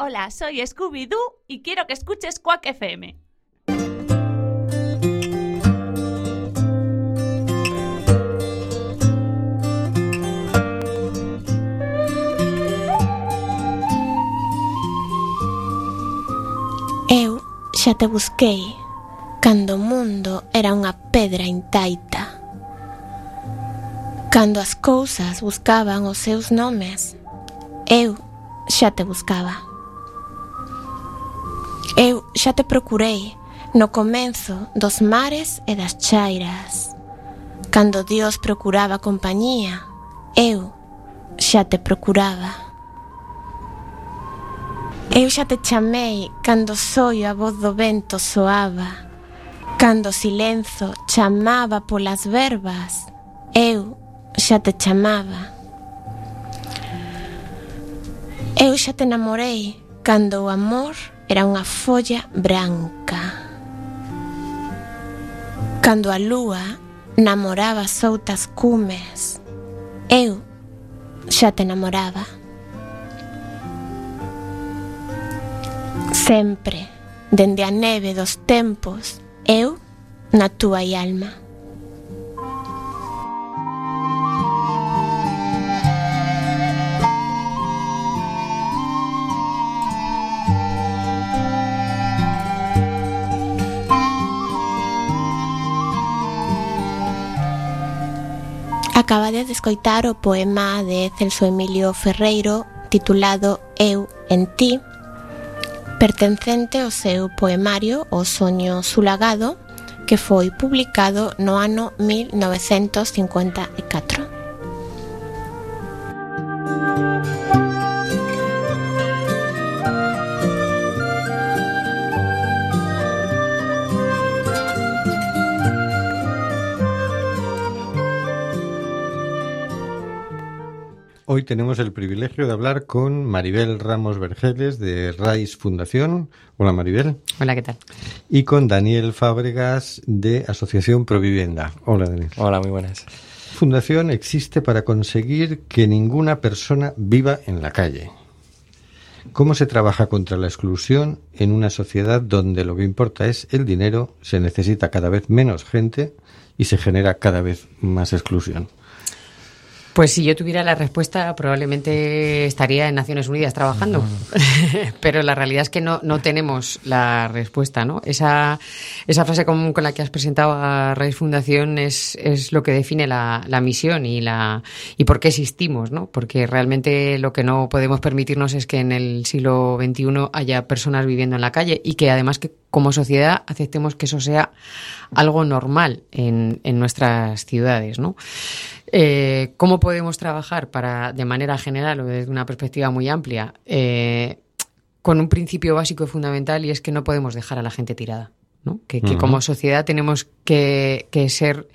Hola, soy Scooby-Doo y quiero que escuches Quack FM. Eu xa te busquei cando o mundo era unha pedra intaita. Cando as cousas buscaban os seus nomes, eu xa te buscaba xa te procurei no comenzo dos mares e das chairas. Cando Dios procuraba compañía, eu xa te procuraba. Eu xa te chamei cando soio a voz do vento soaba. Cando o silenzo chamaba polas verbas, eu xa te chamaba. Eu xa te namorei cando o amor era unha folla branca. Cando a lúa namoraba soutas cumes, eu xa te namoraba. Sempre, dende a neve dos tempos, eu na túa alma. Acabades de escoitar o poema de Celso Emilio Ferreiro titulado Eu en ti, pertencente ao seu poemario O soño sulagado, que foi publicado no ano 1954. Hoy tenemos el privilegio de hablar con Maribel Ramos Vergeles de RAIS Fundación. Hola Maribel. Hola, ¿qué tal? Y con Daniel Fábregas de Asociación Provivienda. Hola Daniel. Hola, muy buenas. Fundación existe para conseguir que ninguna persona viva en la calle. ¿Cómo se trabaja contra la exclusión en una sociedad donde lo que importa es el dinero, se necesita cada vez menos gente y se genera cada vez más exclusión? Pues si yo tuviera la respuesta, probablemente estaría en Naciones Unidas trabajando. Pero la realidad es que no, no tenemos la respuesta, ¿no? Esa, esa frase común con la que has presentado a Raíz Fundación es, es lo que define la, la misión y la y por qué existimos, ¿no? Porque realmente lo que no podemos permitirnos es que en el siglo XXI haya personas viviendo en la calle y que además que como sociedad aceptemos que eso sea algo normal en, en nuestras ciudades, ¿no? Eh, ¿Cómo podemos trabajar para, de manera general o desde una perspectiva muy amplia, eh, con un principio básico y fundamental y es que no podemos dejar a la gente tirada? ¿No? Que, como sociedad tenemos que, que ser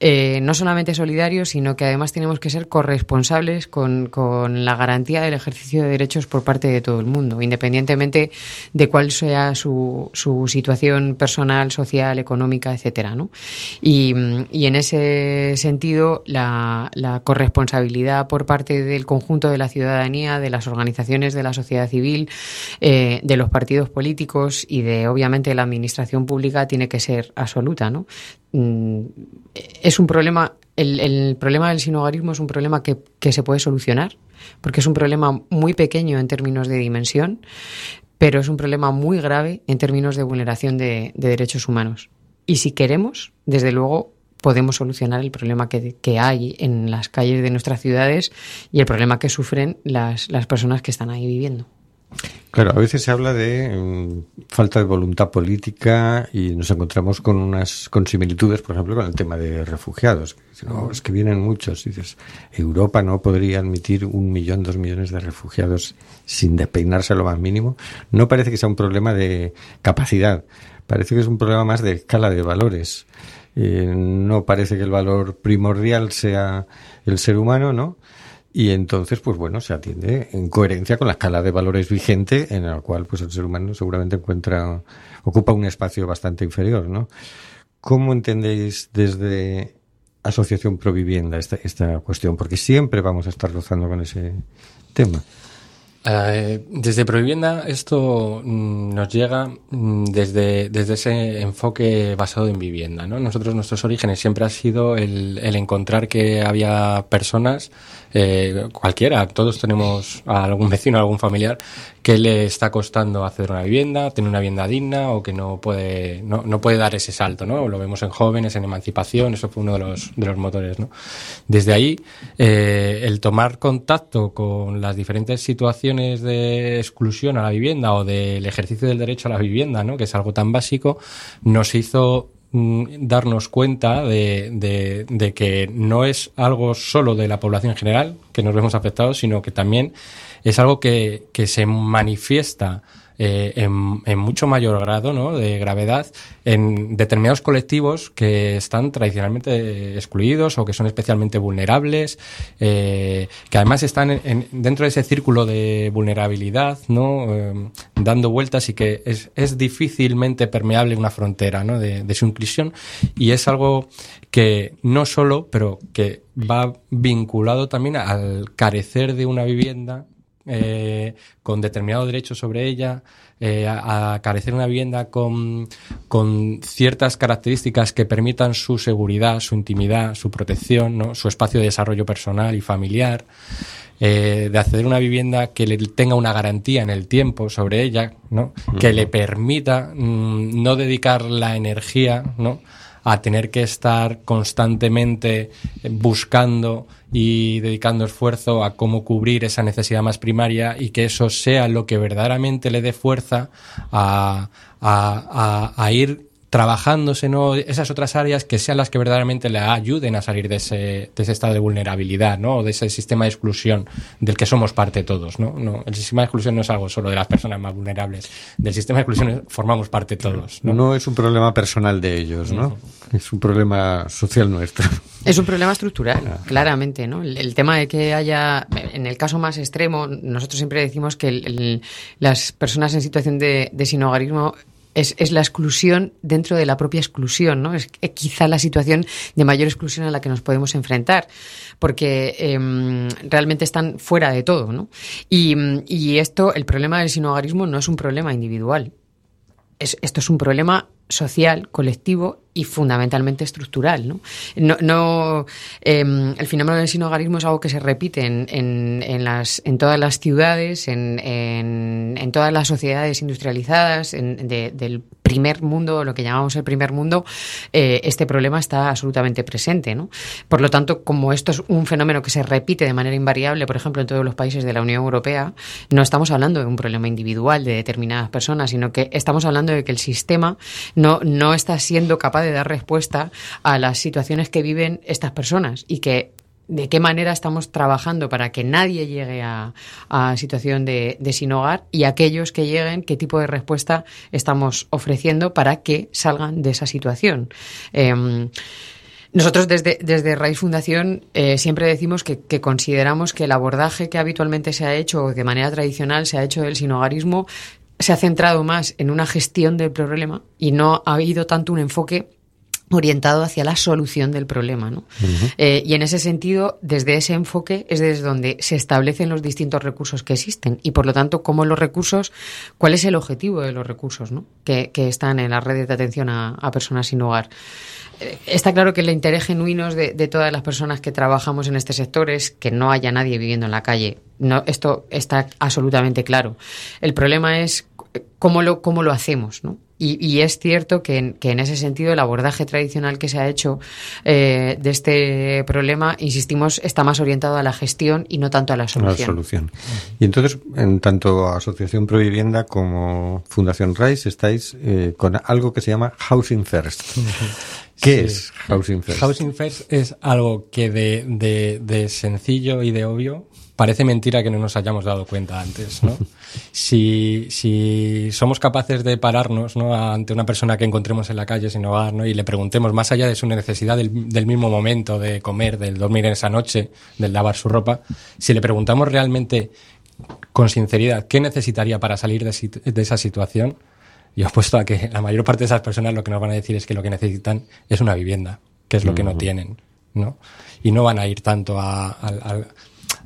eh, no solamente solidarios, sino que además tenemos que ser corresponsables con, con la garantía del ejercicio de derechos por parte de todo el mundo, independientemente de cuál sea su, su situación personal, social, económica, etcétera, ¿no? Y, y en ese sentido, la, la corresponsabilidad por parte del conjunto de la ciudadanía, de las organizaciones de la sociedad civil, eh, de los partidos políticos y de, obviamente, la administración pública tiene que ser absoluta, ¿no? Mm, Es un problema, el, problema del sinogarismo es un problema que, se puede solucionar, porque es un problema muy pequeño en términos de dimensión, pero es un problema muy grave en términos de vulneración de, de derechos humanos. Y si queremos, desde luego, podemos solucionar el problema que, hay en las calles de nuestras ciudades y el problema que sufren las personas que están ahí viviendo. Claro, a veces se habla de mm, falta de voluntad política y nos encontramos con unas con similitudes, por ejemplo, con el tema de refugiados. "No, es que vienen muchos. Y dices, Europa no podría admitir un millón, dos millones de refugiados sin despeinarse lo más mínimo. No parece que sea un problema de capacidad, parece que es un problema más de escala de valores. Eh, no parece que el valor primordial sea el ser humano, ¿no? Y entonces, pues bueno, se atiende en coherencia con la escala de valores vigente en la cual pues el ser humano seguramente encuentra, ocupa un espacio bastante inferior, ¿no? ¿Cómo entendéis desde Asociación Provivienda esta, esta cuestión? Porque siempre vamos a estar rozando con ese tema. Eh, desde Provivienda esto mm, nos llega mm, desde, desde ese enfoque basado en vivienda. ¿no? Nosotros, nuestros orígenes siempre ha sido el, el encontrar que había personas, eh, cualquiera, todos tenemos a algún vecino, a algún familiar, que le está costando hacer una vivienda, tener una vivienda digna o que no puede, no, no puede dar ese salto. ¿no? Lo vemos en jóvenes, en emancipación, eso fue uno de los, de los motores. ¿no? Desde ahí, eh, el tomar contacto con las diferentes situaciones de exclusión a la vivienda o del ejercicio del derecho a la vivienda, ¿no? que es algo tan básico, nos hizo darnos cuenta de, de, que no es algo solo de la población en general que nos vemos afectados, sino que también es algo que, que se manifiesta eh, en, en, mucho mayor grado ¿no? de gravedad en determinados colectivos que están tradicionalmente excluidos o que son especialmente vulnerables, eh, que además están en, dentro de ese círculo de vulnerabilidad, ¿no? Eh, dando vueltas y que es, es difícilmente permeable una frontera ¿no? de, de su inclusión y es algo que no solo, pero que va vinculado también al carecer de una vivienda eh, con determinado derecho sobre ella, eh, a, a, carecer una vivienda con, con, ciertas características que permitan su seguridad, su intimidad, su protección, ¿no? su espacio de desarrollo personal y familiar, eh, de acceder a una vivienda que le tenga una garantía en el tiempo sobre ella, ¿no? que le permita mmm, no dedicar la energía, ¿no? a tener que estar constantemente buscando y dedicando esfuerzo a cómo cubrir esa necesidad más primaria y que eso sea lo que verdaderamente le dé fuerza a, a, a, a ir trabajándose ¿no? esas otras áreas que sean las que verdaderamente le ayuden a salir de ese, de ese estado de vulnerabilidad, ¿no? O de ese sistema de exclusión del que somos parte todos, ¿no? no el sistema de exclusión no es algo solo de las personas más vulnerables. Del sistema de exclusión formamos parte todos. No, no es un problema personal de ellos, ¿no? Uh -huh. Es un problema social nuestro. Es un problema estructural, ah. claramente, ¿no? El, el, tema de que haya, en el caso más extremo, nosotros siempre decimos que el, el, las personas en situación de, de sinhogarismo es, es, la exclusión dentro de la propia exclusión, ¿no? Es quizá la situación de mayor exclusión a la que nos podemos enfrentar, porque eh, realmente están fuera de todo, ¿no? Y, y esto, el problema del sinogarismo no es un problema individual. Es, esto es un problema social, colectivo y fundamentalmente estructural. No, eh, el fenómeno del sinogarismo es algo que se repite en, en, todas las ciudades, en, en, todas las sociedades industrializadas de, del primer mundo, lo que llamamos el primer mundo, eh, este problema está absolutamente presente. Por lo tanto, como esto es un fenómeno que se repite de manera invariable, por ejemplo, en todos los países de la Unión Europea, no estamos hablando de un problema individual de determinadas personas, sino que estamos hablando de que el sistema no, no está siendo capaz de dar respuesta a las situaciones que viven estas personas y que de qué manera estamos trabajando para que nadie llegue a, situación de, sin hogar y aquellos que lleguen, qué tipo de respuesta estamos ofreciendo para que salgan de esa situación. Eh, nosotros desde, desde Raíz Fundación eh, siempre decimos que, que, consideramos que el abordaje que habitualmente se ha hecho de manera tradicional se ha hecho del sinogarismo se ha centrado más en una gestión del problema y no ha habido tanto un enfoque orientado hacia la solución del problema. ¿no? Uh -huh. eh, y en ese sentido, desde ese enfoque es desde donde se establecen los distintos recursos que existen y, por lo tanto, cómo los recursos, cuál es el objetivo de los recursos ¿no? que, que están en las redes de atención a, a personas sin hogar. Eh, está claro que el interés genuino de, de, todas las personas que trabajamos en este sector es que no haya nadie viviendo en la calle. No, esto está absolutamente claro. El problema es cómo lo, cómo lo hacemos, ¿no? Y, y es cierto que en, que en, ese sentido el abordaje tradicional que se ha hecho eh, de este problema, insistimos, está más orientado a la gestión y no tanto a la solución. La solución. Y entonces, en tanto Asociación Provivienda como Fundación RAIS, estáis eh, con algo que se llama Housing First. ¿Qué sí. es Housing First? Housing First es algo que de, de, de sencillo y de obvio parece mentira que no nos hayamos dado cuenta antes, ¿no? si, si somos capaces de pararnos, ¿no? Ante una persona que encontremos en la calle sin hogar, ¿no? Y le preguntemos más allá de su necesidad del, del mismo momento de comer, del dormir en esa noche, del lavar su ropa, si le preguntamos realmente con sinceridad qué necesitaría para salir de, de esa situación, yo apuesto a que la mayor parte de esas personas lo que nos van a decir es que lo que necesitan es una vivienda, que es lo que no tienen, ¿no? Y no van a ir tanto a, a, a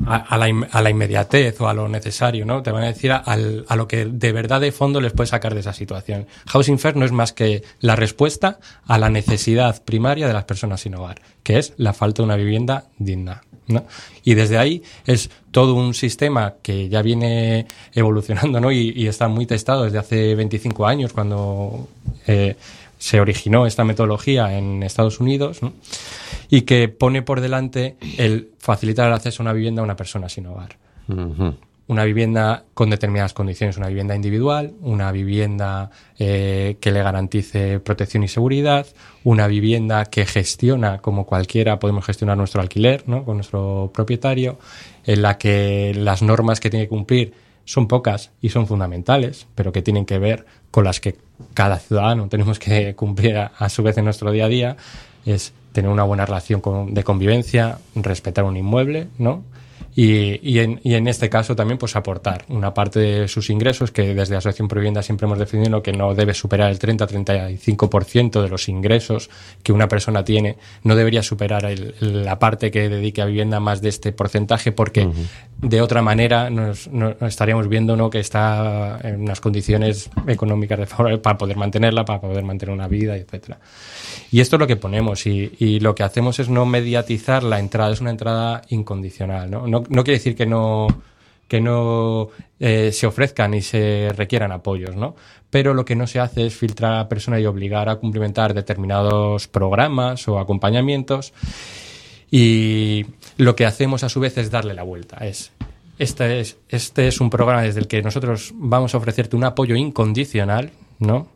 a, la, inmediatez o a lo necesario, ¿no? Te van a decir a, lo que de verdad de fondo les puede sacar de esa situación. Housing First no es más que la respuesta a la necesidad primaria de las personas sin hogar, que es la falta de una vivienda digna. ¿no? Y desde ahí es todo un sistema que ya viene evolucionando ¿no? y, está muy testado desde hace 25 años cuando eh, se originó esta metodología en Estados Unidos y que pone por delante el facilitar el acceso a una vivienda a una persona sin hogar. Una vivienda con determinadas condiciones, una vivienda individual, una vivienda eh, que le garantice protección y seguridad, una vivienda que gestiona como cualquiera podemos gestionar nuestro alquiler, ¿no? con nuestro propietario, en la que las normas que tiene que cumplir son pocas y son fundamentales, pero que tienen que ver con las que cada ciudadano tenemos que cumplir a, su vez en nuestro día a día, es tener una buena relación de convivencia, respetar un inmueble, ¿no? Y, y, en, y, en, este caso también pues aportar una parte de sus ingresos que desde Asociación Provienda siempre hemos definido que no debe superar el 30-35% de los ingresos que una persona tiene, no debería superar el, la parte que dedique a vivienda más de este porcentaje porque de otra manera nos, estaríamos viendo ¿no? que está en unas condiciones económicas de favor para poder mantenerla, para poder mantener una vida, etcétera. Y esto es lo que ponemos y, y, lo que hacemos es no mediatizar la entrada, es una entrada incondicional. No, no, no quiere decir que no, que no eh, se ofrezcan y se requieran apoyos, ¿no? Pero lo que no se hace es filtrar a la persona y obligar a cumplimentar determinados programas o acompañamientos. Y lo que hacemos a su vez es darle la vuelta. Es, este es, este es un programa desde el que nosotros vamos a ofrecerte un apoyo incondicional, ¿no?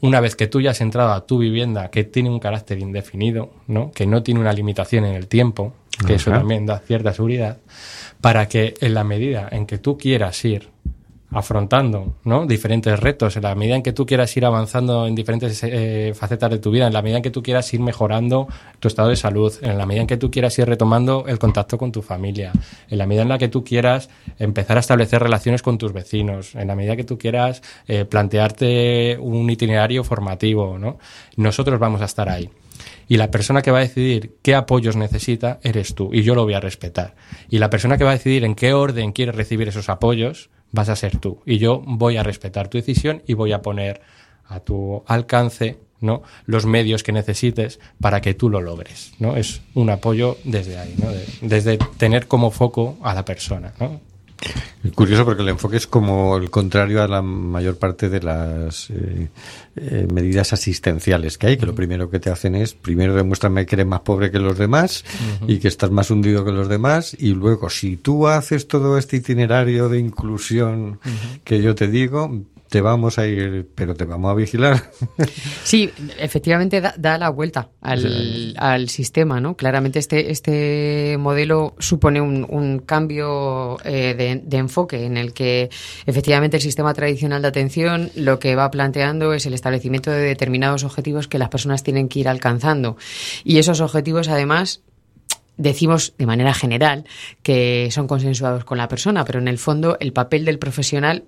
una vez que tú ya has entrado a tu vivienda que tiene un carácter indefinido, ¿no? que no tiene una limitación en el tiempo, que eso también da cierta seguridad, para que en la medida en que tú quieras ir afrontando ¿no? diferentes retos, en la medida en que tú quieras ir avanzando en diferentes eh, facetas de tu vida, en la medida en que tú quieras ir mejorando tu estado de salud, en la medida en que tú quieras ir retomando el contacto con tu familia, en la medida en la que tú quieras empezar a establecer relaciones con tus vecinos, en la medida que tú quieras eh, plantearte un itinerario formativo, ¿no? nosotros vamos a estar ahí. Y la persona que va a decidir qué apoyos necesita eres tú, y yo lo voy a respetar. Y la persona que va a decidir en qué orden quiere recibir esos apoyos vas a ser tú. Y yo voy a respetar tu decisión y voy a poner a tu alcance ¿no? los medios que necesites para que tú lo logres. ¿no? Es un apoyo desde ahí, ¿no? desde tener como foco a la persona. ¿no? Curioso porque el enfoque es como el contrario a la mayor parte de las eh, eh, medidas asistenciales que hay, que lo primero que te hacen es, primero demuéstrame que eres más pobre que los demás y que estás más hundido que los demás y luego si tú haces todo este itinerario de inclusión que yo te digo, te vamos a ir, pero te vamos a vigilar. Sí, efectivamente da, la vuelta al, sistema, ¿no? Claramente este, este modelo supone un, cambio eh, de, enfoque en el que efectivamente el sistema tradicional de atención lo que va planteando es el establecimiento de determinados objetivos que las personas tienen que ir alcanzando. Y esos objetivos, además, decimos de manera general que son consensuados con la persona, pero en el fondo el papel del profesional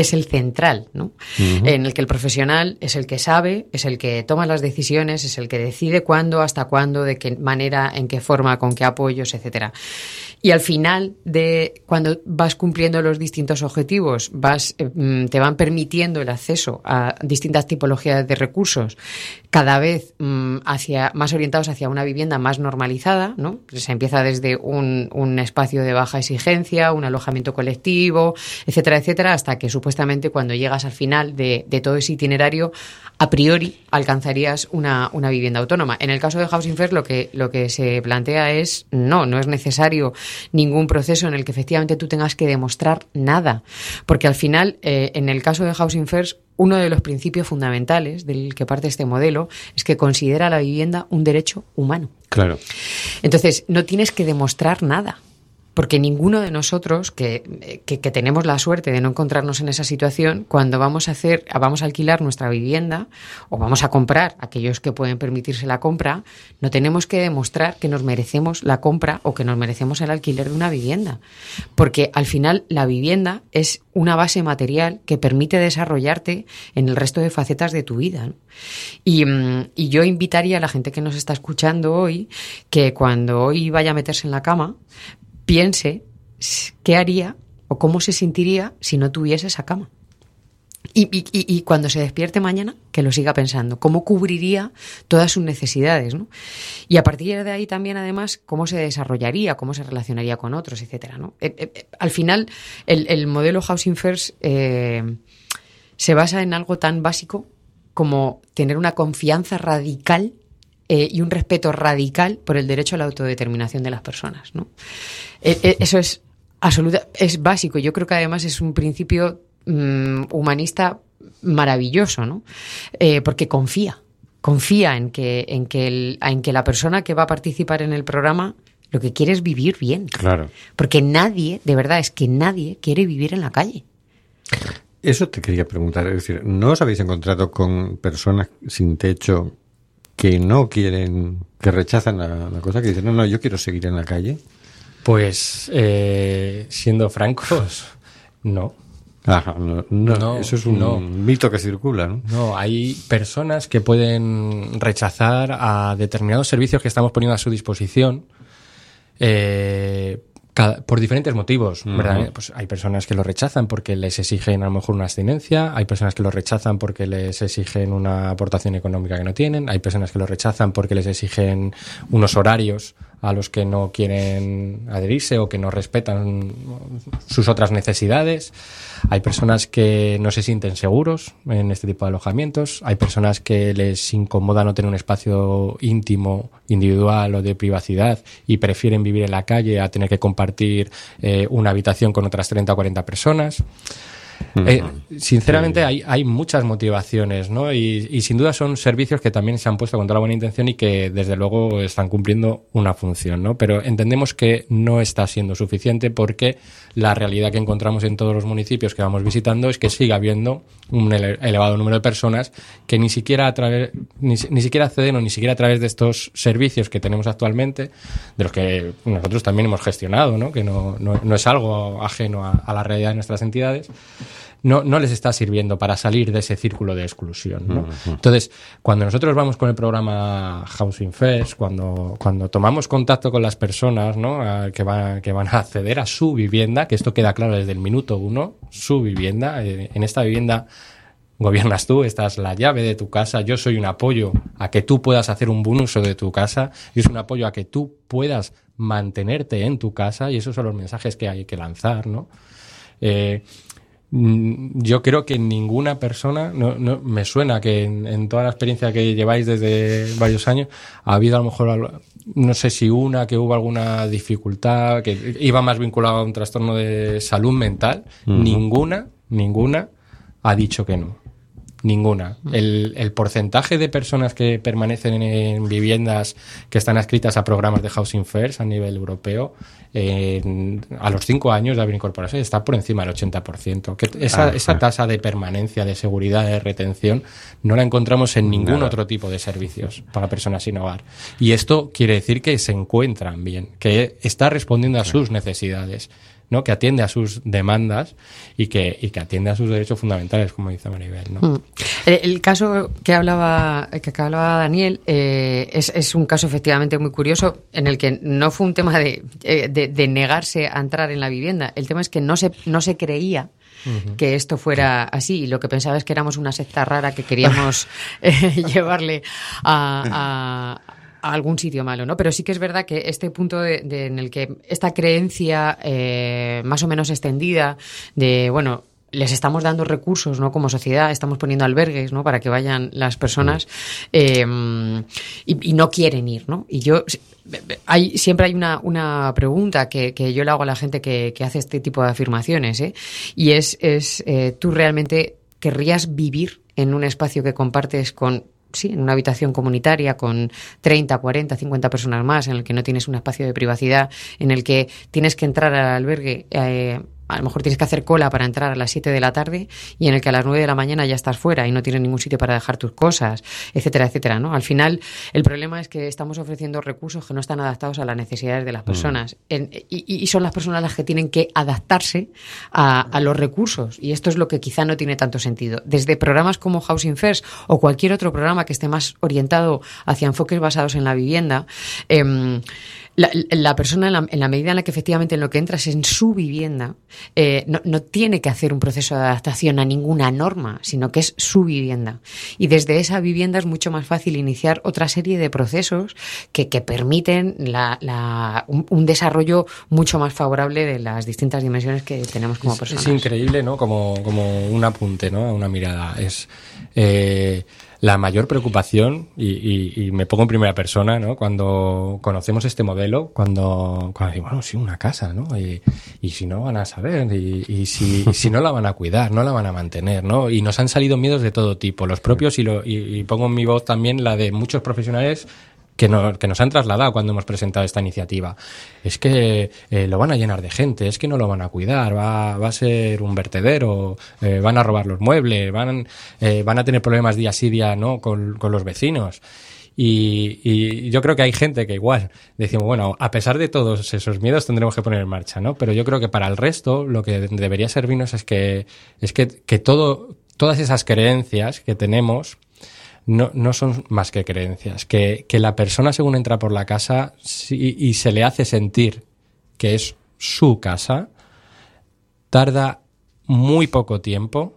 es el central, ¿no? En el que el profesional es el que sabe, es el que toma las decisiones, es el que decide cuándo, hasta cuándo, de qué manera, en qué forma, con qué apoyos, etcétera. Y al final de cuando vas cumpliendo los distintos objetivos, vas, eh, mm, te van permitiendo el acceso a distintas tipologías de recursos, cada vez mm, hacia, más orientados hacia una vivienda más normalizada, ¿no? Se empieza desde un, un espacio de baja exigencia, un alojamiento colectivo, etcétera, etcétera, hasta que supuestamente cuando llegas al final de, de todo ese itinerario, a priori alcanzarías una, una, vivienda autónoma. En el caso de Housing First lo que, lo que se plantea es no, no es necesario ningún proceso en el que efectivamente tú tengas que demostrar nada. Porque al final, eh, en el caso de Housing First, uno de los principios fundamentales del que parte este modelo es que considera la vivienda un derecho humano. Claro. Entonces, no tienes que demostrar nada porque ninguno de nosotros que, que, tenemos la suerte de no encontrarnos en esa situación, cuando vamos a hacer, vamos a alquilar nuestra vivienda o vamos a comprar, aquellos que pueden permitirse la compra, no tenemos que demostrar que nos merecemos la compra o que nos merecemos el alquiler de una vivienda. Porque al final la vivienda es una base material que permite desarrollarte en el resto de facetas de tu vida. Mm, y yo invitaría a la gente que nos está escuchando hoy que cuando hoy vaya a meterse en la cama, piense qué haría o cómo se sentiría si no tuviese esa cama. Y, cuando se despierte mañana, que lo siga pensando, cómo cubriría todas sus necesidades, ¿no? Y a partir de ahí también, además, cómo se desarrollaría, cómo se relacionaría con otros, etcétera. Eh, eh, eh, al final, el, el, modelo Housing First se basa en algo tan básico como tener una confianza radical eh, y un respeto radical por el derecho a la autodeterminación de las personas, ¿no? Eh, eso es absoluta, es básico. Yo creo que además es un principio mmm, humanista maravilloso, ¿no? Eh, porque confía, confía en que, en, que el, en que la persona que va a participar en el programa lo que quiere es vivir bien. Claro. Porque nadie, de verdad, es que nadie quiere vivir en la calle. Eso te quería preguntar. Es decir, ¿no os habéis encontrado con personas sin techo que no quieren, que rechazan la, la cosa, que dicen, no, no, yo quiero seguir en la calle? Pues, eh, siendo francos, no. Ajá, no, no, No, eso es un no. mito que circula, ¿no? No, hay personas que pueden rechazar a determinados servicios que estamos poniendo a su disposición eh, cada- por diferentes motivos, ¿verdad? Pues hay personas que lo rechazan porque les exigen a lo mejor una abstinencia, hay personas que lo rechazan porque les exigen una aportación económica que no tienen, hay personas que lo rechazan porque les exigen unos horarios a los que no quieren adherirse o que no respetan sus otras necesidades. Hay personas que no se sienten seguros en este tipo de alojamientos. Hay personas que les incomoda no tener un espacio íntimo, individual o de privacidad y prefieren vivir en la calle a tener que compartir eh, una habitación con otras 30 o 40 personas. Eh, sinceramente hay, hay muchas motivaciones, ¿no? Y, y sin duda son servicios que también se han puesto con toda la buena intención y que desde luego están cumpliendo una función, ¿no? Pero entendemos que no está siendo suficiente porque la realidad que encontramos en todos los municipios que vamos visitando es que sigue habiendo un ele- elevado número de personas que ni siquiera a través, ni, ni siquiera acceden o ni siquiera a través de estos servicios que tenemos actualmente, de los que nosotros también hemos gestionado, ¿no? Que no, no, no es algo ajeno a, a la realidad de nuestras entidades no, no les está sirviendo para salir de ese círculo de exclusión. ¿no? Entonces, cuando nosotros vamos con el programa Housing First, cuando, cuando tomamos contacto con las personas ¿no? a- que, van, que van a acceder a su vivienda, que esto queda claro desde el minuto uno, su vivienda, eh, en esta vivienda gobiernas tú, esta es la llave de tu casa, yo soy un apoyo a que tú puedas hacer un buen uso de tu casa, y es un apoyo a que tú puedas mantenerte en tu casa, y esos son los mensajes que hay que lanzar, ¿no? Eh, Yo creo que ninguna persona, no, no, me suena que en, en toda la experiencia que lleváis desde varios años, ha habido a lo mejor, no sé si una, que hubo alguna dificultad, que iba más vinculada a un trastorno de salud mental. Ninguna, ninguna ha dicho que no. Ninguna. El, el porcentaje de personas que permanecen en viviendas que están adscritas a programas de Housing First a nivel europeo, en- a los cinco años de haber incorporado está por encima del 80%. Que esa, Ah, esa ah. tasa de permanencia, de seguridad, de retención, no la encontramos en ningún Nada. otro tipo de servicios para personas sin hogar. Y esto quiere decir que se encuentran bien, que está respondiendo a sus necesidades. ¿No? que atiende a sus demandas y que, y que atiende a sus derechos fundamentales, como dice Maribel. ¿no? Mm. El, el caso que hablaba, que hablaba Daniel eh, es, es un caso efectivamente muy curioso en el que no fue un tema de, eh, de, de negarse a entrar en la vivienda. El tema es que no se, no se creía que esto fuera así. Y lo que pensaba es que éramos una secta rara que queríamos eh, llevarle a, a- a algún sitio malo, ¿no? Pero sí que es verdad que este punto de, en el que esta creencia eh, más o menos extendida de, bueno, les estamos dando recursos, ¿no? Como sociedad, estamos poniendo albergues, ¿no? Para que vayan las personas eh, y, no quieren ir, ¿no? Y yo hay siempre hay una, una pregunta que, que yo le hago a la gente que, que hace este tipo de afirmaciones, ¿eh? Y es, es eh, ¿tú realmente querrías vivir en un espacio que compartes con sí, en una habitación comunitaria con 30, 40, 50 personas más, en el que no tienes un espacio de privacidad, en el que tienes que entrar al albergue, eh, a lo mejor tienes que hacer cola para entrar a las 7 de la tarde y en el que a las 9 de la mañana ya estás fuera y no tienes ningún sitio para dejar tus cosas, etcétera, etcétera, ¿no? Al final, el problema es que estamos ofreciendo recursos que no están adaptados a las necesidades de las personas En- y, y son las personas las que tienen que adaptarse a, a los recursos y esto es lo que quizá no tiene tanto sentido. Desde programas como Housing First o cualquier otro programa que esté más orientado hacia enfoques basados en la vivienda, em, la, persona, en la, medida en la que efectivamente en lo que entras en su vivienda, eh, no, tiene que hacer un proceso de adaptación a ninguna norma, sino que es su vivienda. Y desde esa vivienda es mucho más fácil iniciar otra serie de procesos que, permiten un, desarrollo mucho más favorable de las distintas dimensiones que tenemos como personas. Es, increíble, ¿no? Como, como un apunte, ¿no? Una mirada. Es. Eh, la mayor preocupación, y, me pongo en primera persona, ¿no? Cuando conocemos este modelo, cuando, cuando decimos, bueno, sí, una casa, ¿no? Y, si no van a saber, y, si, si no la van a cuidar, no la van a mantener, ¿no? Y nos han salido miedos de todo tipo, los propios, y, lo, y pongo en mi voz también la de muchos profesionales que, nos han trasladado cuando hemos presentado esta iniciativa. Es que eh, lo van a llenar de gente, es que no lo van a cuidar, va, va a ser un vertedero, eh, van a robar los muebles, van, eh, van a tener problemas día sí día no con, los vecinos. Y, yo creo que hay gente que igual decimos, bueno, a pesar de todos esos miedos tendremos que poner en marcha, ¿no? Pero yo creo que para el resto lo que debería servirnos es que, es que, que todo, todas esas creencias que tenemos no, no son más que creencias. Que, que la persona según entra por la casa y se le hace sentir que es su casa, tarda muy poco tiempo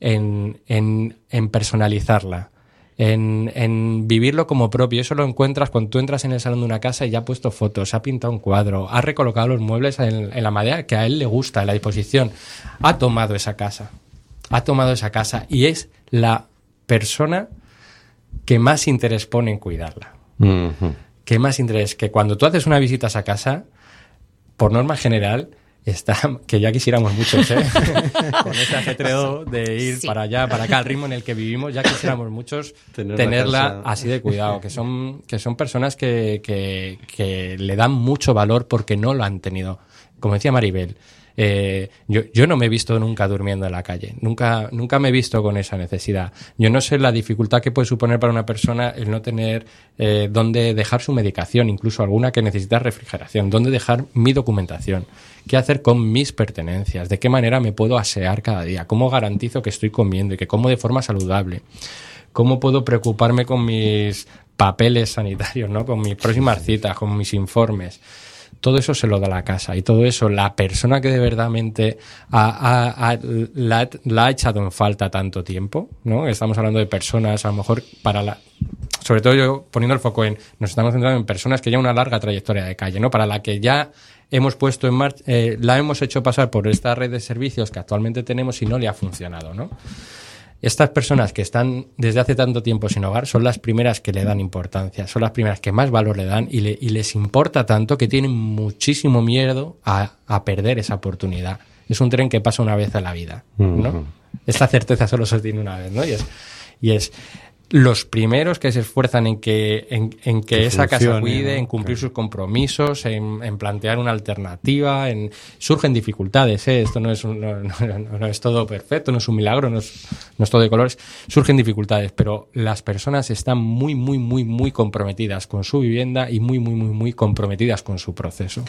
en, en, en personalizarla. En, en, vivirlo como propio. Eso lo encuentras cuando tú entras en el salón de una casa y ya ha puesto fotos, ha pintado un cuadro, ha recolocado los muebles en, en, la madera que a él le gusta, en la disposición. Ha tomado esa casa. Ha tomado esa casa y es la persona que más interés pone en cuidarla. Que más interés, que cuando tú haces una visita a esa casa, por norma general, está, que ya quisiéramos muchos, ¿eh? con ese ajetreo de ir para allá, para acá, al ritmo en el que vivimos, ya quisiéramos muchos tenerla así de cuidado, que son, que son personas que, que, que le dan mucho valor porque no lo han tenido. Como decía Maribel, eh, yo, yo no me he visto nunca durmiendo en la calle, nunca, nunca me he visto con esa necesidad. Yo no sé la dificultad que puede suponer para una persona el no tener eh, dónde dejar su medicación, incluso alguna que necesita refrigeración, dónde dejar mi documentación, qué hacer con mis pertenencias, de qué manera me puedo asear cada día, cómo garantizo que estoy comiendo y que como de forma saludable, cómo puedo preocuparme con mis papeles sanitarios, ¿no? con mis próximas citas, con mis informes todo eso se lo da la casa y todo eso la persona que de verdadmente la, ha echado en falta tanto tiempo, ¿no? Estamos hablando de personas, a lo mejor para la, sobre todo yo poniendo el foco en, nos estamos centrando en personas que ya una larga trayectoria de calle, ¿no? Para la que ya hemos puesto en marcha, eh, la hemos hecho pasar por esta red de servicios que actualmente tenemos y no le ha funcionado, ¿no? Estas personas que están desde hace tanto tiempo sin hogar son las primeras que le dan importancia, son las primeras que más valor le dan y, les importa tanto que tienen muchísimo miedo a, perder esa oportunidad. Es un tren que pasa una vez en la vida, ¿no? Esta certeza solo se tiene una vez, ¿no? Y es, y es los primeros que se esfuerzan en que, en, que, esa casa cuide, en cumplir sus compromisos, en, plantear una alternativa, en surgen dificultades, ¿eh? esto no es, no, es todo perfecto, no es un milagro, no es, no es todo de colores, surgen dificultades, pero las personas están muy, muy, muy, muy comprometidas con su vivienda y muy, muy, muy, muy comprometidas con su proceso.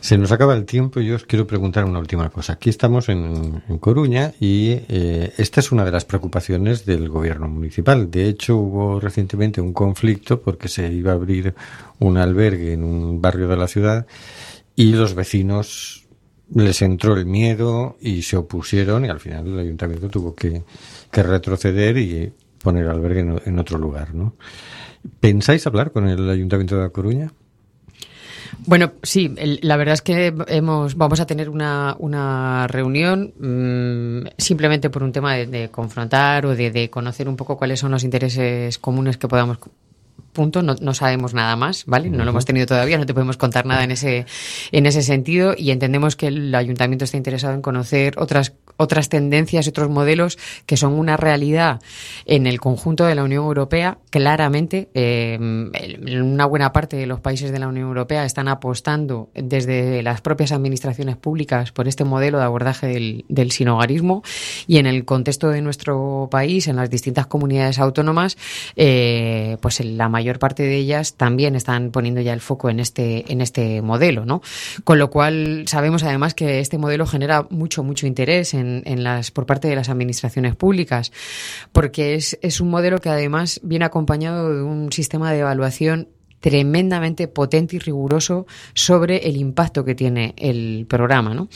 Se nos acaba el tiempo y yo os quiero preguntar una última cosa. Aquí estamos en, Coruña y eh, esta es una de las preocupaciones del gobierno municipal. De hecho, hubo recientemente un conflicto porque se iba a abrir un albergue en un barrio de la ciudad y los vecinos les entró el miedo y se opusieron y al final el ayuntamiento tuvo que, retroceder y poner albergue en, otro lugar, ¿no? ¿Pensáis hablar con el ayuntamiento de La Coruña? Bueno, sí, la verdad es que hemos, vamos a tener una, una reunión mm, simplemente por un tema de, confrontar o de, conocer un poco cuáles son los intereses comunes que podamos punto, no, no, sabemos nada más, ¿vale? No lo hemos tenido todavía, no te podemos contar nada en ese, en ese sentido y entendemos que el ayuntamiento está interesado en conocer otras otras tendencias y otros modelos que son una realidad en el conjunto de la Unión Europea. Claramente, eh, una buena parte de los países de la Unión Europea están apostando desde las propias administraciones públicas por este modelo de abordaje del, del sinogarismo y en el contexto de nuestro país, en las distintas comunidades autónomas, eh, pues la mayor parte de ellas también están poniendo ya el foco en este, en este modelo, ¿no? Con lo cual sabemos además que este modelo genera mucho, mucho interés en en, las, por parte de las administraciones públicas, porque es, es un modelo que además viene acompañado de un sistema de evaluación tremendamente potente y riguroso sobre el impacto que tiene el programa. ¿no?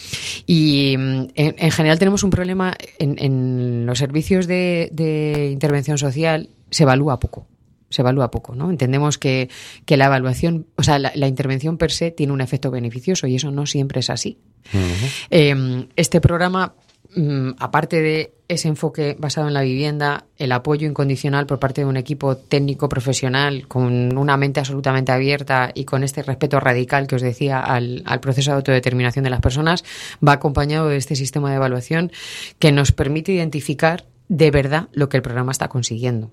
Y mm, en, general tenemos un problema en, los servicios de intervención social, se evalúa poco se evalúa poco, ¿no? Entendemos que, la evaluación, o sea, la, intervención per se tiene un efecto beneficioso y eso no siempre es así. Em, este programa, mm, aparte de ese enfoque basado en la vivienda, el apoyo incondicional por parte de un equipo técnico profesional con una mente absolutamente abierta y con este respeto radical que os decía al, al proceso de autodeterminación de las personas, va acompañado de este sistema de evaluación que nos permite identificar de verdad lo que el programa está consiguiendo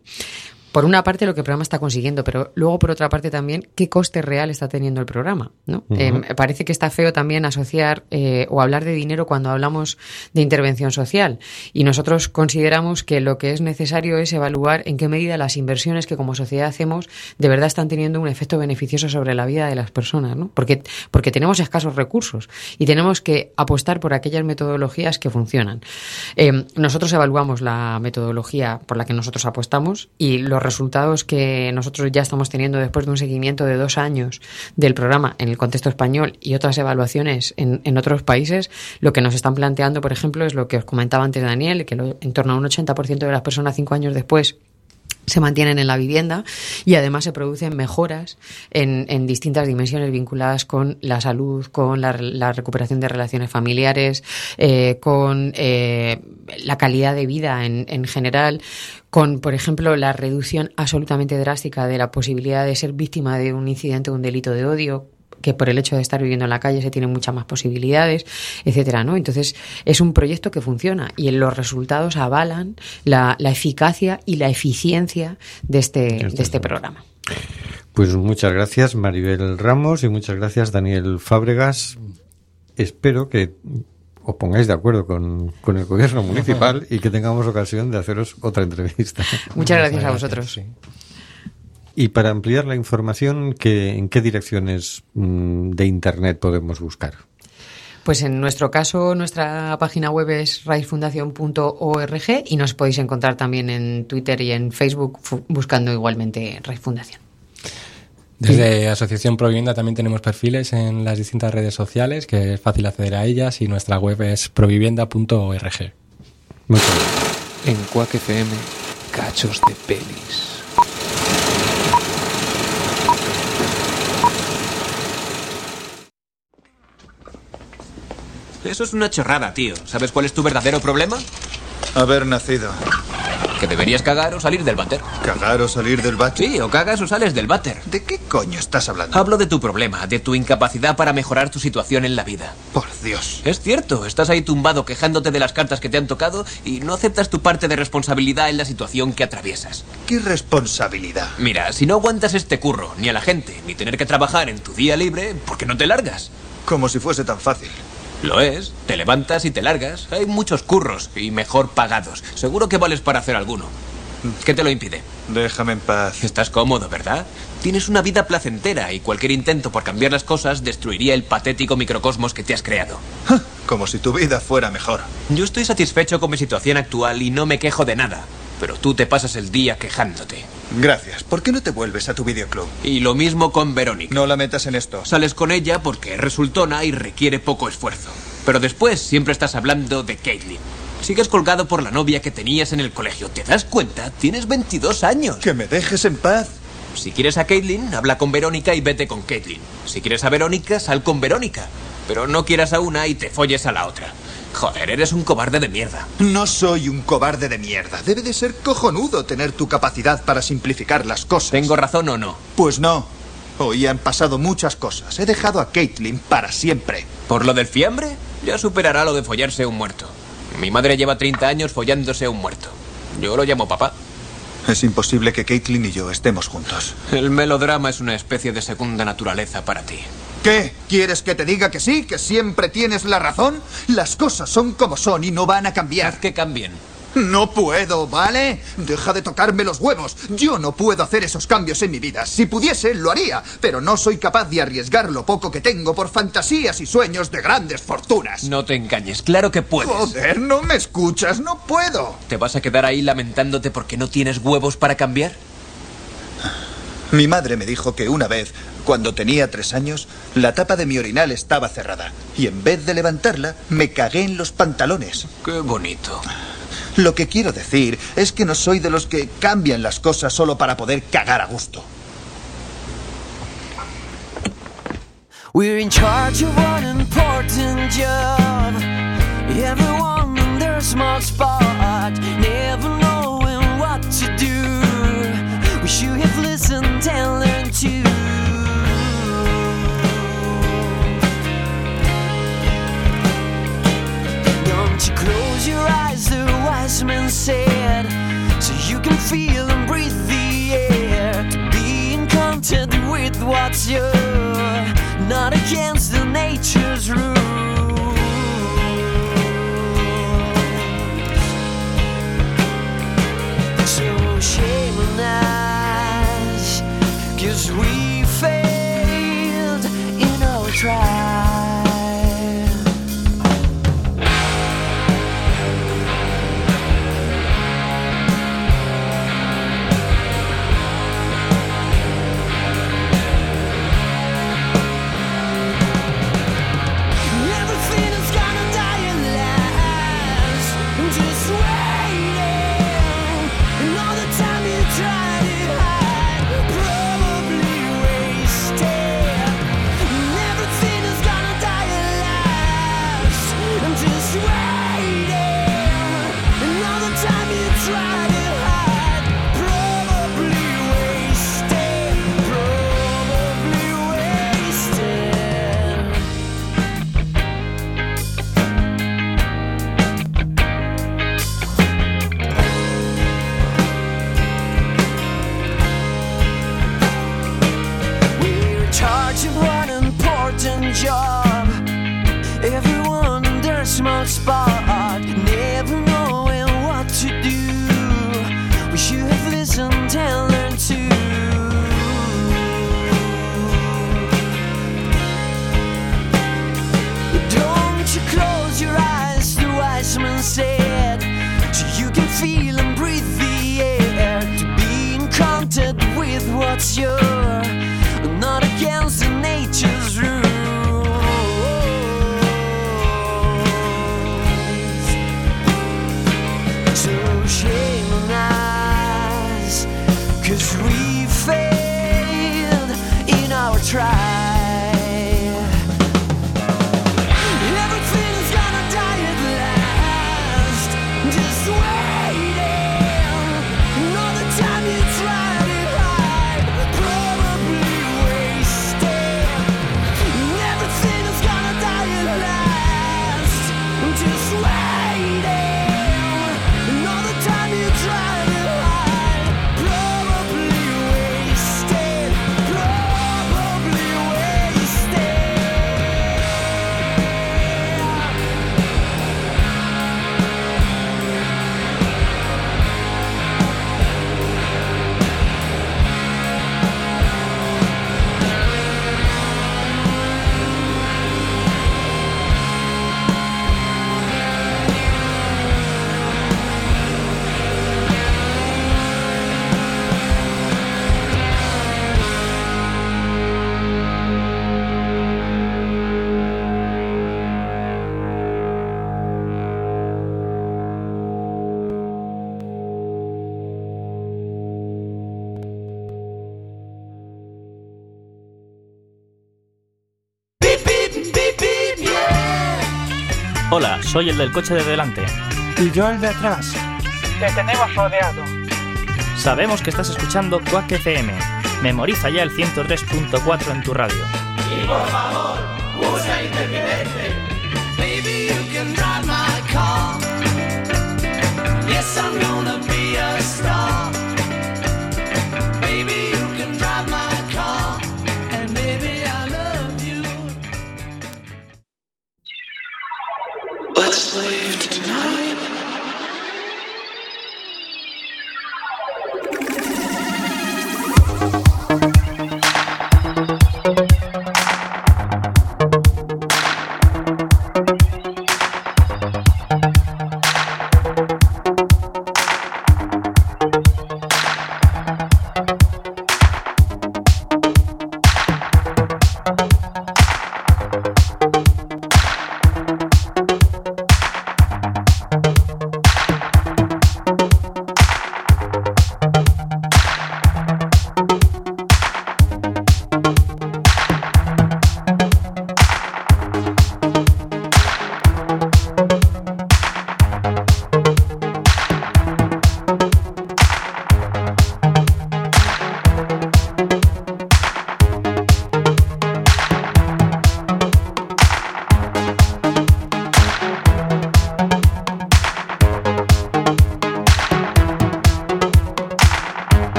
por una parte lo que el programa está consiguiendo, pero luego por otra parte también qué coste real está teniendo el programa. ¿no? Eh, parece que está feo también asociar eh, o hablar de dinero cuando hablamos de intervención social. Y nosotros consideramos que lo que es necesario es evaluar en qué medida las inversiones que como sociedad hacemos de verdad están teniendo un efecto beneficioso sobre la vida de las personas. ¿no? Porque, porque tenemos escasos recursos y tenemos que apostar por aquellas metodologías que funcionan. Eh, nosotros evaluamos la metodología por la que nosotros apostamos y lo resultados que nosotros ya estamos teniendo después de un seguimiento de dos años del programa en el contexto español y otras evaluaciones en, en otros países, lo que nos están planteando, por ejemplo, es lo que os comentaba antes Daniel, que en torno a un 80% de las personas cinco años después se mantienen en la vivienda y además se producen mejoras en, distintas dimensiones vinculadas con la salud, con la, la recuperación de relaciones familiares, eh, con eh, la calidad de vida en, en general, con, por ejemplo, la reducción absolutamente drástica de la posibilidad de ser víctima de un incidente o un delito de odio, que por el hecho de estar viviendo en la calle se tienen muchas más posibilidades, etcétera, ¿no? Entonces, es un proyecto que funciona y los resultados avalan la, eficacia y la eficiencia de este, de este programa. Pues muchas gracias, Maribel Ramos, y muchas gracias, Daniel Fábregas. Espero que os pongáis de acuerdo con, con el gobierno municipal y que tengamos ocasión de haceros otra entrevista. Muchas gracias a vosotros. Y para ampliar la información, ¿qué, ¿en qué direcciones mm, de Internet podemos buscar? Pues en nuestro caso, nuestra página web es raizfundación.org y nos podéis encontrar también en Twitter y en Facebook buscando igualmente Raiz Fundación. Desde Asociación Provivienda también tenemos perfiles en las distintas redes sociales, que es fácil acceder a ellas y nuestra web es provivienda.org. En Quack FM, cachos de pelis. Eso es una chorrada, tío. ¿Sabes cuál es tu verdadero problema? Haber nacido. Que deberías cagar o salir del váter. ¿Cagar o salir del váter? Sí, o cagas o sales del váter. ¿De qué coño estás hablando? Hablo de tu problema, de tu incapacidad para mejorar tu situación en la vida. Por Dios. Es cierto, estás ahí tumbado quejándote de las cartas que te han tocado y no aceptas tu parte de responsabilidad en la situación que atraviesas. ¿Qué responsabilidad? Mira, si no aguantas este curro, ni a la gente, ni tener que trabajar en tu día libre, ¿por qué no te largas? Como si fuese tan fácil. Lo es. Te levantas y te largas. Hay muchos curros y mejor pagados. Seguro que vales para hacer alguno. ¿Qué te lo impide? Déjame en paz. Estás cómodo, ¿verdad? Tienes una vida placentera y cualquier intento por cambiar las cosas destruiría el patético microcosmos que te has creado. Como si tu vida fuera mejor. Yo estoy satisfecho con mi situación actual y no me quejo de nada. Pero tú te pasas el día quejándote. Gracias. ¿Por qué no te vuelves a tu videoclub? Y lo mismo con Verónica. No la metas en esto. Sales con ella porque resultona y requiere poco esfuerzo. Pero después siempre estás hablando de Caitlin. Sigues colgado por la novia que tenías en el colegio. ¿Te das cuenta? Tienes 22 años. Que me dejes en paz. Si quieres a Caitlin, habla con Verónica y vete con Caitlin. Si quieres a Verónica, sal con Verónica. Pero no quieras a una y te folles a la otra. Joder, eres un cobarde de mierda. No soy un cobarde de mierda. Debe de ser cojonudo tener tu capacidad para simplificar las cosas. ¿Tengo razón o no? Pues no. Hoy han pasado muchas cosas. He dejado a Caitlin para siempre. ¿Por lo del fiambre? Ya superará lo de follarse un muerto. Mi madre lleva 30 años follándose un muerto. Yo lo llamo papá. Es imposible que Caitlin y yo estemos juntos. El melodrama es una especie de segunda naturaleza para ti. ¿Qué? ¿Quieres que te diga que sí? ¿Que siempre tienes la razón? Las cosas son como son y no van a cambiar. Que cambien. No puedo, ¿vale? Deja de tocarme los huevos. Yo no puedo hacer esos cambios en mi vida. Si pudiese, lo haría, pero no soy capaz de arriesgar lo poco que tengo por fantasías y sueños de grandes fortunas. No te engañes, claro que puedes. Joder, no me escuchas, no puedo. ¿Te vas a quedar ahí lamentándote porque no tienes huevos para cambiar? Mi madre me dijo que una vez cuando tenía tres años, la tapa de mi orinal estaba cerrada y en vez de levantarla, me cagué en los pantalones. Qué bonito. Lo que quiero decir es que no soy de los que cambian las cosas solo para poder cagar a gusto. Everyone in their spot. Hola, soy el del coche de delante. Y yo el de atrás. Te tenemos rodeado. Sabemos que estás escuchando Quack FM. Memoriza ya el 103.4 en tu radio. Y por favor, usa intermitente.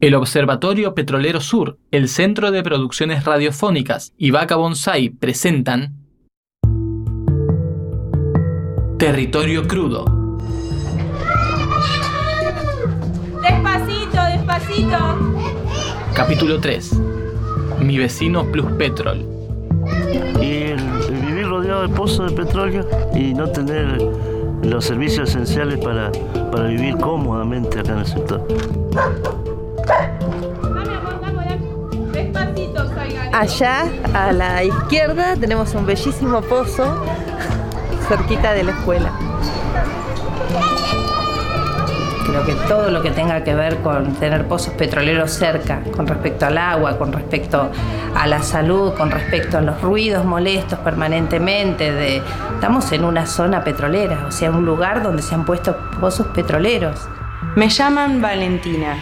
El Observatorio Petrolero Sur, el Centro de Producciones Radiofónicas y Vaca Bonsai presentan Territorio Crudo. Despacito, despacito. Capítulo 3. Mi vecino Plus Petrol. Y el, el vivir rodeado de pozos de petróleo y no tener los servicios esenciales para, para vivir cómodamente acá en el sector. Allá a la izquierda tenemos un bellísimo pozo cerquita de la escuela. Creo que todo lo que tenga que ver con tener pozos petroleros cerca, con respecto al agua, con respecto a la salud, con respecto a los ruidos molestos permanentemente, de, estamos en una zona petrolera, o sea, un lugar donde se han puesto pozos petroleros. Me llaman Valentina,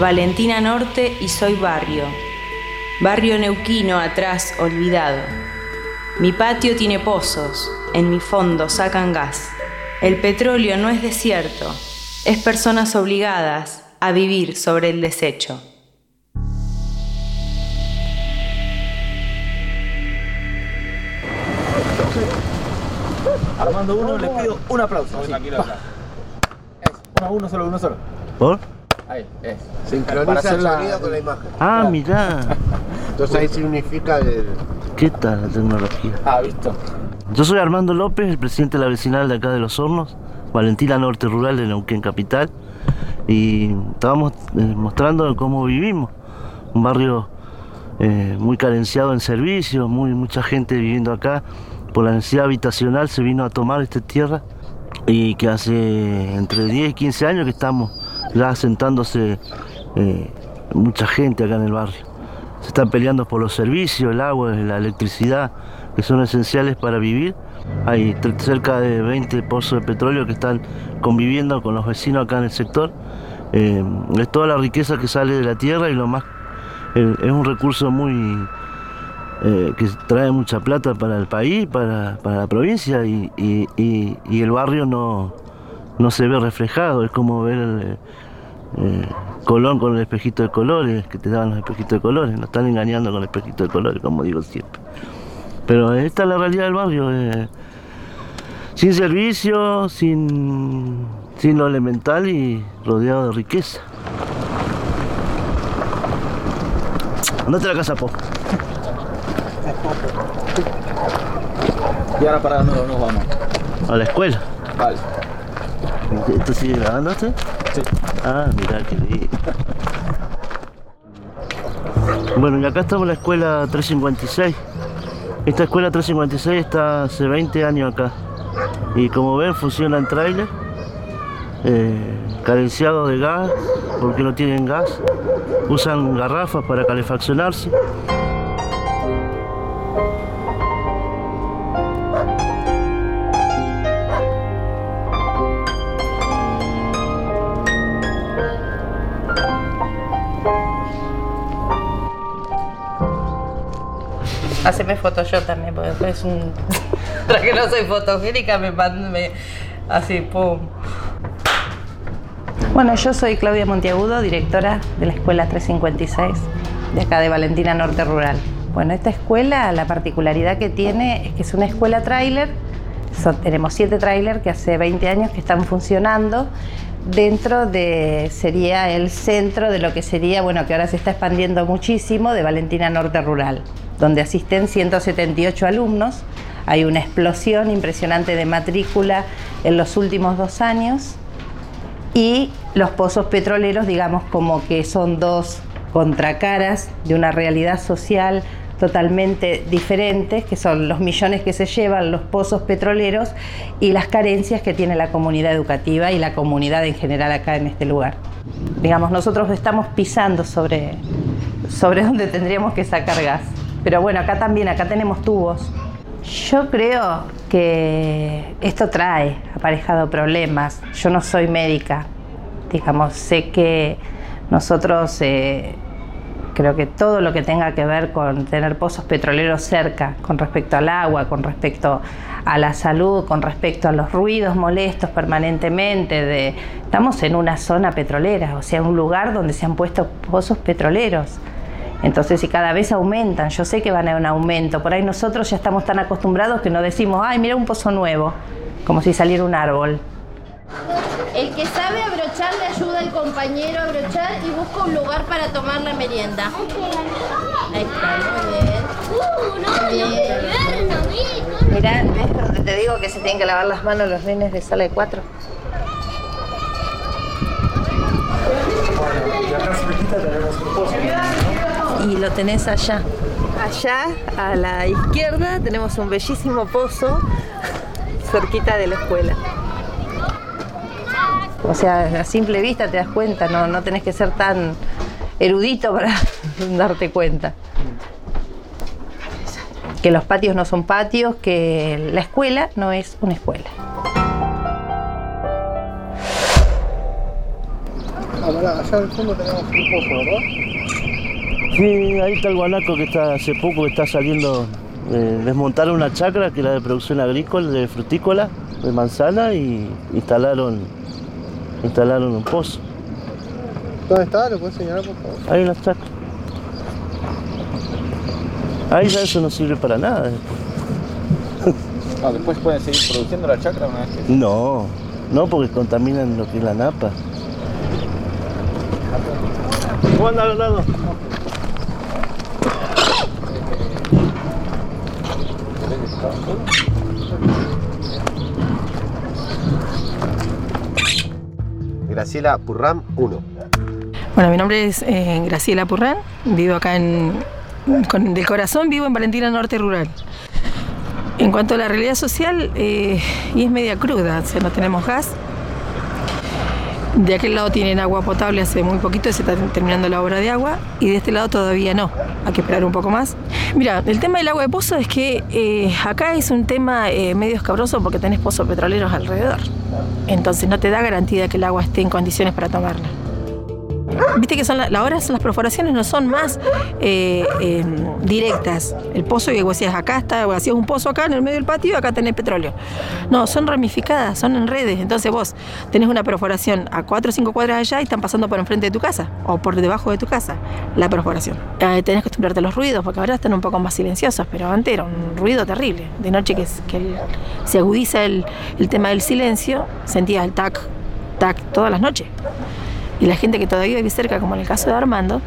Valentina Norte y soy barrio. Barrio neuquino atrás, olvidado. Mi patio tiene pozos, en mi fondo sacan gas. El petróleo no es desierto, es personas obligadas a vivir sobre el desecho. Armando uno, le pido un aplauso. así. Uno, uno solo, uno solo. ¿Por? Ahí, es. Sincroniza el la- sonido con la imagen. Ah, mirá. Entonces ahí significa el... ¿Qué tal la tecnología? Ah, visto. Yo soy Armando López, el presidente de la vecinal de acá de Los Hornos, Valentina Norte Rural de Neuquén Capital. Y estábamos eh, mostrando cómo vivimos. Un barrio eh, muy carenciado en servicios, muy, mucha gente viviendo acá. Por la necesidad habitacional se vino a tomar esta tierra y que hace entre 10 y 15 años que estamos ya asentándose eh, mucha gente acá en el barrio. Se están peleando por los servicios, el agua, la electricidad, que son esenciales para vivir. Hay cerca de 20 pozos de petróleo que están conviviendo con los vecinos acá en el sector. Eh, es toda la riqueza que sale de la tierra y lo más eh, es un recurso muy eh, que trae mucha plata para el país, para, para la provincia y- y el barrio no, no se ve reflejado. Es como ver el, eh, Colón con el espejito de colores, que te daban los espejitos de colores. Nos están engañando con el espejito de colores, como digo siempre. Pero esta es la realidad del barrio. eh, sin servicio, sin, sin lo elemental y rodeado de riqueza. Andate a la casa, Po. ¿Y ahora para dónde nos vamos? A la escuela. Vale. ¿Esto sigue grabando Ah, mira qué lindo. Bueno, y acá estamos en la escuela 356. Esta escuela 356 está hace 20 años acá. Y como ven, funciona en trailer. Eh, carenciado de gas, porque no tienen gas. Usan garrafas para calefaccionarse. Haceme foto yo también, porque después es un. Tras que no soy fotogénica, me mando me- así, pum. Bueno, yo soy Claudia Montiagudo, directora de la Escuela 356, de acá de Valentina Norte Rural. Bueno, esta escuela, la particularidad que tiene es que es una escuela tráiler. Tenemos siete tráiler que hace 20 años que están funcionando dentro de, sería el centro de lo que sería, bueno, que ahora se está expandiendo muchísimo, de Valentina Norte Rural, donde asisten 178 alumnos. Hay una explosión impresionante de matrícula en los últimos dos años y los pozos petroleros, digamos, como que son dos contracaras de una realidad social totalmente diferentes, que son los millones que se llevan los pozos petroleros y las carencias que tiene la comunidad educativa y la comunidad en general acá en este lugar. Digamos, nosotros estamos pisando sobre, sobre donde tendríamos que sacar gas. Pero bueno, acá también, acá tenemos tubos. Yo creo que esto trae aparejado problemas. Yo no soy médica, digamos, sé que nosotros eh, creo que todo lo que tenga que ver con tener pozos petroleros cerca, con respecto al agua, con respecto a la salud, con respecto a los ruidos molestos permanentemente, de, estamos en una zona petrolera, o sea, un lugar donde se han puesto pozos petroleros. Entonces, si cada vez aumentan, yo sé que van a haber un aumento. Por ahí nosotros ya estamos tan acostumbrados que no decimos, ay, mira un pozo nuevo, como si saliera un árbol. El que sabe abrochar le ayuda al compañero a abrochar y busca un lugar para tomar la merienda. Ahí está, muy bien. Bien. Mirá, ¿ves donde te digo que se tienen que lavar las manos los nenes de sala de cuatro? Y acá cerquita tenemos un pozo. Y lo tenés allá. Allá, a la izquierda, tenemos un bellísimo pozo cerquita de la escuela. O sea, a simple vista te das cuenta, no, no tenés que ser tan erudito para darte cuenta. Que los patios no son patios, que la escuela no es una escuela. Ah, pará, allá al fondo tenemos un pozo, ¿verdad? Sí, ahí está el guanaco que está hace poco que está saliendo. eh, desmontaron una chacra que era de producción agrícola, de frutícola, de manzana y instalaron, instalaron un pozo. ¿Dónde está? ¿Lo puedes señalar, por favor? Ahí en las chacras. Ahí ya eso no sirve para nada. Ah, después pueden seguir produciendo la chacra una vez que... No, no porque contaminan lo que es la napa. ¿Cómo anda, Leonardo? Graciela Purram 1. Bueno, mi nombre es eh, Graciela Purrán, vivo acá en, con, del corazón, vivo en Valentina Norte Rural. En cuanto a la realidad social, eh, y es media cruda, o sea, no tenemos gas. De aquel lado tienen agua potable hace muy poquito, se está terminando la obra de agua, y de este lado todavía no, hay que esperar un poco más. Mira, el tema del agua de pozo es que eh, acá es un tema eh, medio escabroso porque tenés pozos petroleros alrededor, entonces no te da garantía que el agua esté en condiciones para tomarla. Viste que son la, son las perforaciones no son más eh, eh, directas. El pozo que vos decías acá está, vos hacías un pozo acá en el medio del patio, acá tenés petróleo. No, son ramificadas, son en redes. Entonces vos tenés una perforación a 4 o 5 cuadras allá y están pasando por enfrente de tu casa o por debajo de tu casa la perforación. Eh, tenés que acostumbrarte a los ruidos porque ahora están un poco más silenciosos, pero antes era un ruido terrible. De noche que, que el- se agudiza el, el tema del silencio, sentías el tac, tac todas las noches. Y la gente que todavía vive cerca, como en el caso de Armando,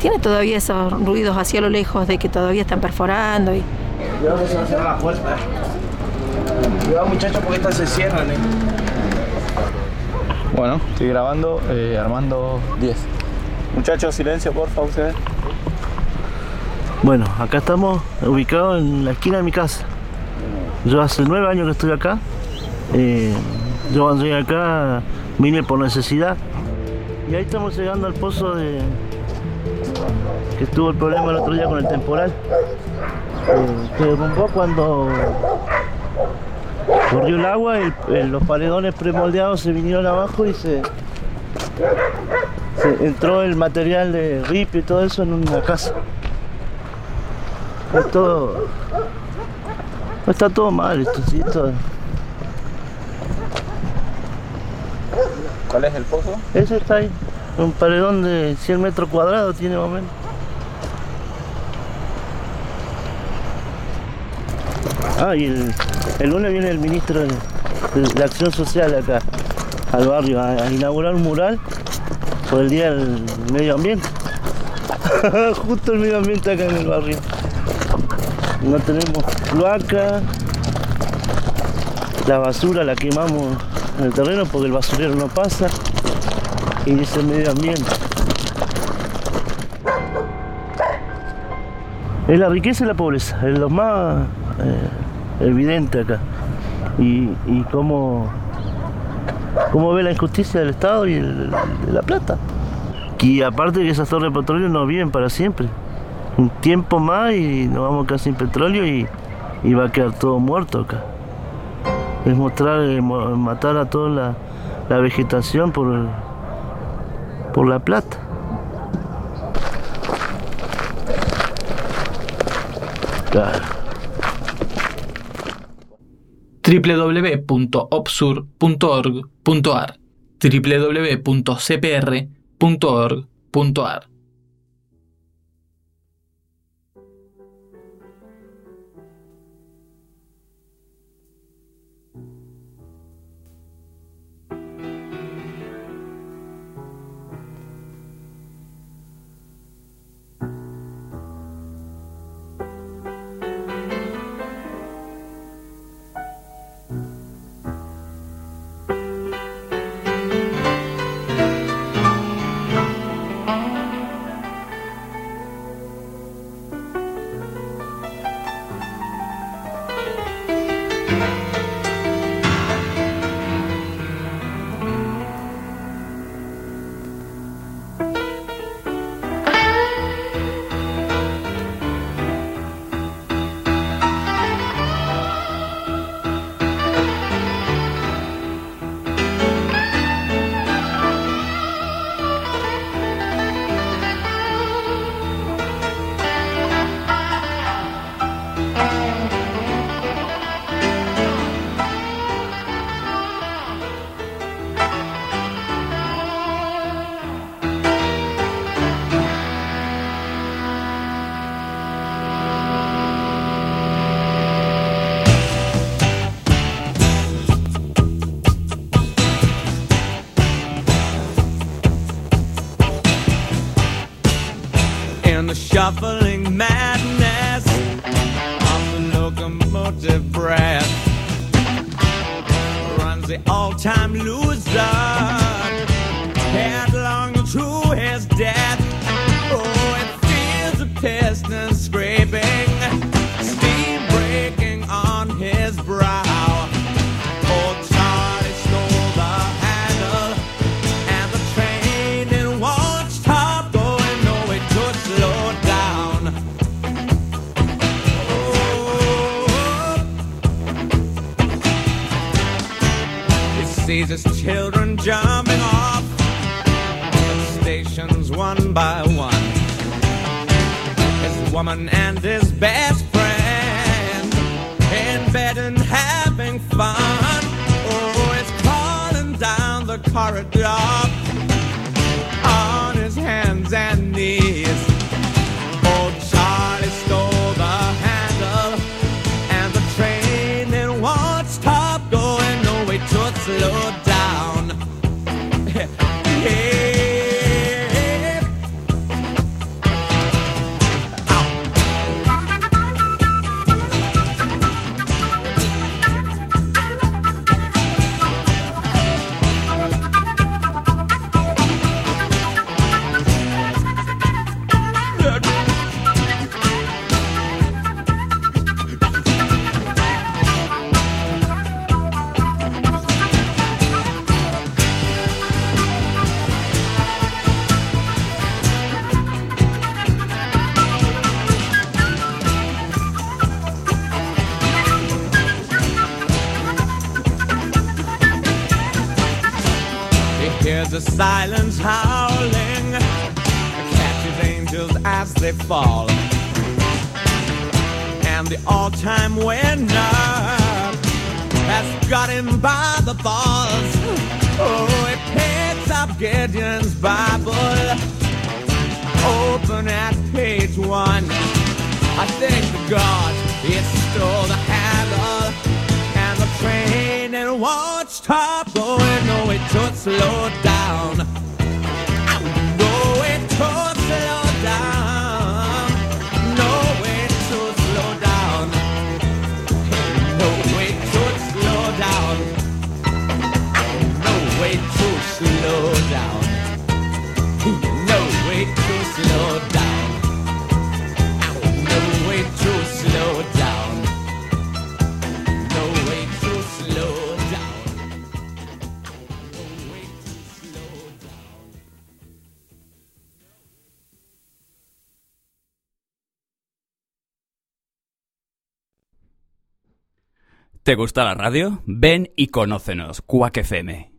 tiene todavía esos ruidos hacia lo lejos de que todavía están perforando. Y... Cuidado que se va a cerrar la puerta. Cuidado muchachos porque estas se cierran. eh. Bueno, estoy grabando, eh, Armando 10. Muchachos, silencio, por favor, ustedes. Bueno, acá estamos ubicados en la esquina de mi casa. Yo hace nueve años que estoy acá. Eh, yo cuando llegué acá vine por necesidad. Y ahí estamos llegando al pozo de que estuvo el problema el otro día con el temporal. Eh, que derrumbó cuando corrió el agua, el- el- los paredones premoldeados se vinieron abajo y se, se entró el material de RIP y todo eso en una casa. Es todo. Está todo mal esto- ¿Cuál es el pozo? Ese está ahí. Un paredón de 100 metros cuadrados tiene más o menos. Ah, y el, lunes viene el ministro de, de- Acción Social acá, al barrio, a, a inaugurar un mural por el Día del Medio Ambiente. Justo el medio ambiente acá en el barrio. No tenemos cloaca, la basura la quemamos en el terreno porque el basurero no pasa y dice medio ambiente. Es la riqueza y la pobreza, es lo más eh, evidente acá. Y, y cómo, cómo ve la injusticia del Estado y el- la plata. Y aparte que esas torres de petróleo no viven para siempre. Un tiempo más y nos vamos a quedar sin petróleo y, y va a quedar todo muerto acá. Es mostrar, eh, matar a toda la, la vegetación por, por la plata. Www.opsur.org.ar www.cpr.org.ar shuffling madness of the locomotive breath. Runs the all-time loser children jumping off the stations one by one. His woman and his best friend in bed and having fun. Oh, it's crawling down the corridor as they fall. And the all-time winner has got him by the balls. Oh, he picks up Gideon's Bible, open at page one. I thank God it stole the handle and the train and won't stop going. Oh, no, it don't slow down. ¿Te gusta la radio? Ven y conócenos, Quack FM.